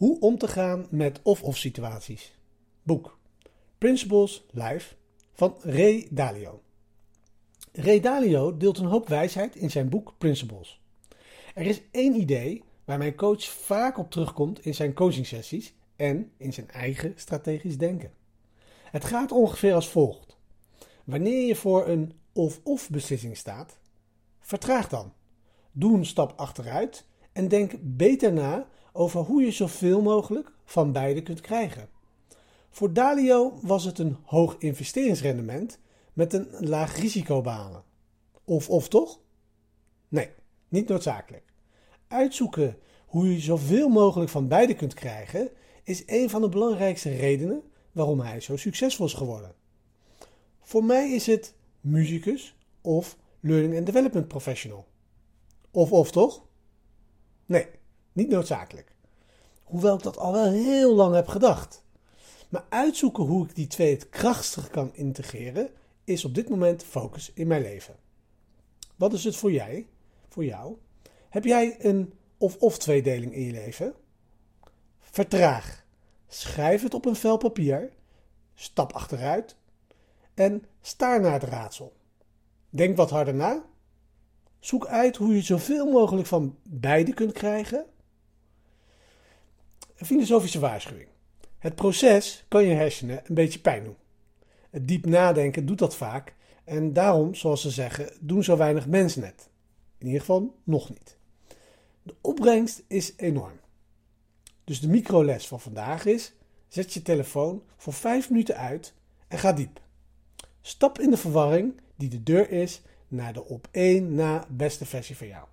Hoe om te gaan met of-of situaties. Boek Principles Live van Ray Dalio. Ray Dalio deelt een hoop wijsheid in zijn boek Principles. Er is één idee waar mijn coach vaak op terugkomt in zijn coachingsessies en in zijn eigen strategisch denken. Het gaat ongeveer als volgt. Wanneer je voor een of-of beslissing staat, vertraag dan. Doe een stap achteruit en denk beter na over hoe je zoveel mogelijk van beide kunt krijgen. Voor Dalio was het een hoog investeringsrendement met een laag risico behalen. Of of toch? Nee, niet noodzakelijk. Uitzoeken hoe je zoveel mogelijk van beide kunt krijgen is een van de belangrijkste redenen waarom hij zo succesvol is geworden. Voor mij is het muzikus of learning and development professional. Of of toch? Nee, niet noodzakelijk. Hoewel ik dat al wel heel lang heb gedacht. Maar uitzoeken hoe ik die twee het krachtig kan integreren, is op dit moment focus in mijn leven. Wat is het voor jij? Voor jou? Heb jij een of-of tweedeling in je leven? Vertraag. Schrijf het op een vel papier. Stap achteruit. En staar naar het raadsel. Denk wat harder na. Zoek uit hoe je zoveel mogelijk van beide kunt krijgen. Een filosofische waarschuwing. Het proces kan je hersenen een beetje pijn doen. Het diep nadenken doet dat vaak en daarom, zoals ze zeggen, doen zo weinig mensen het. In ieder geval nog niet. De opbrengst is enorm. Dus de microles van vandaag is: zet je telefoon voor 5 minuten uit en ga diep. Stap in de verwarring die de deur is naar de op één na beste versie van jou.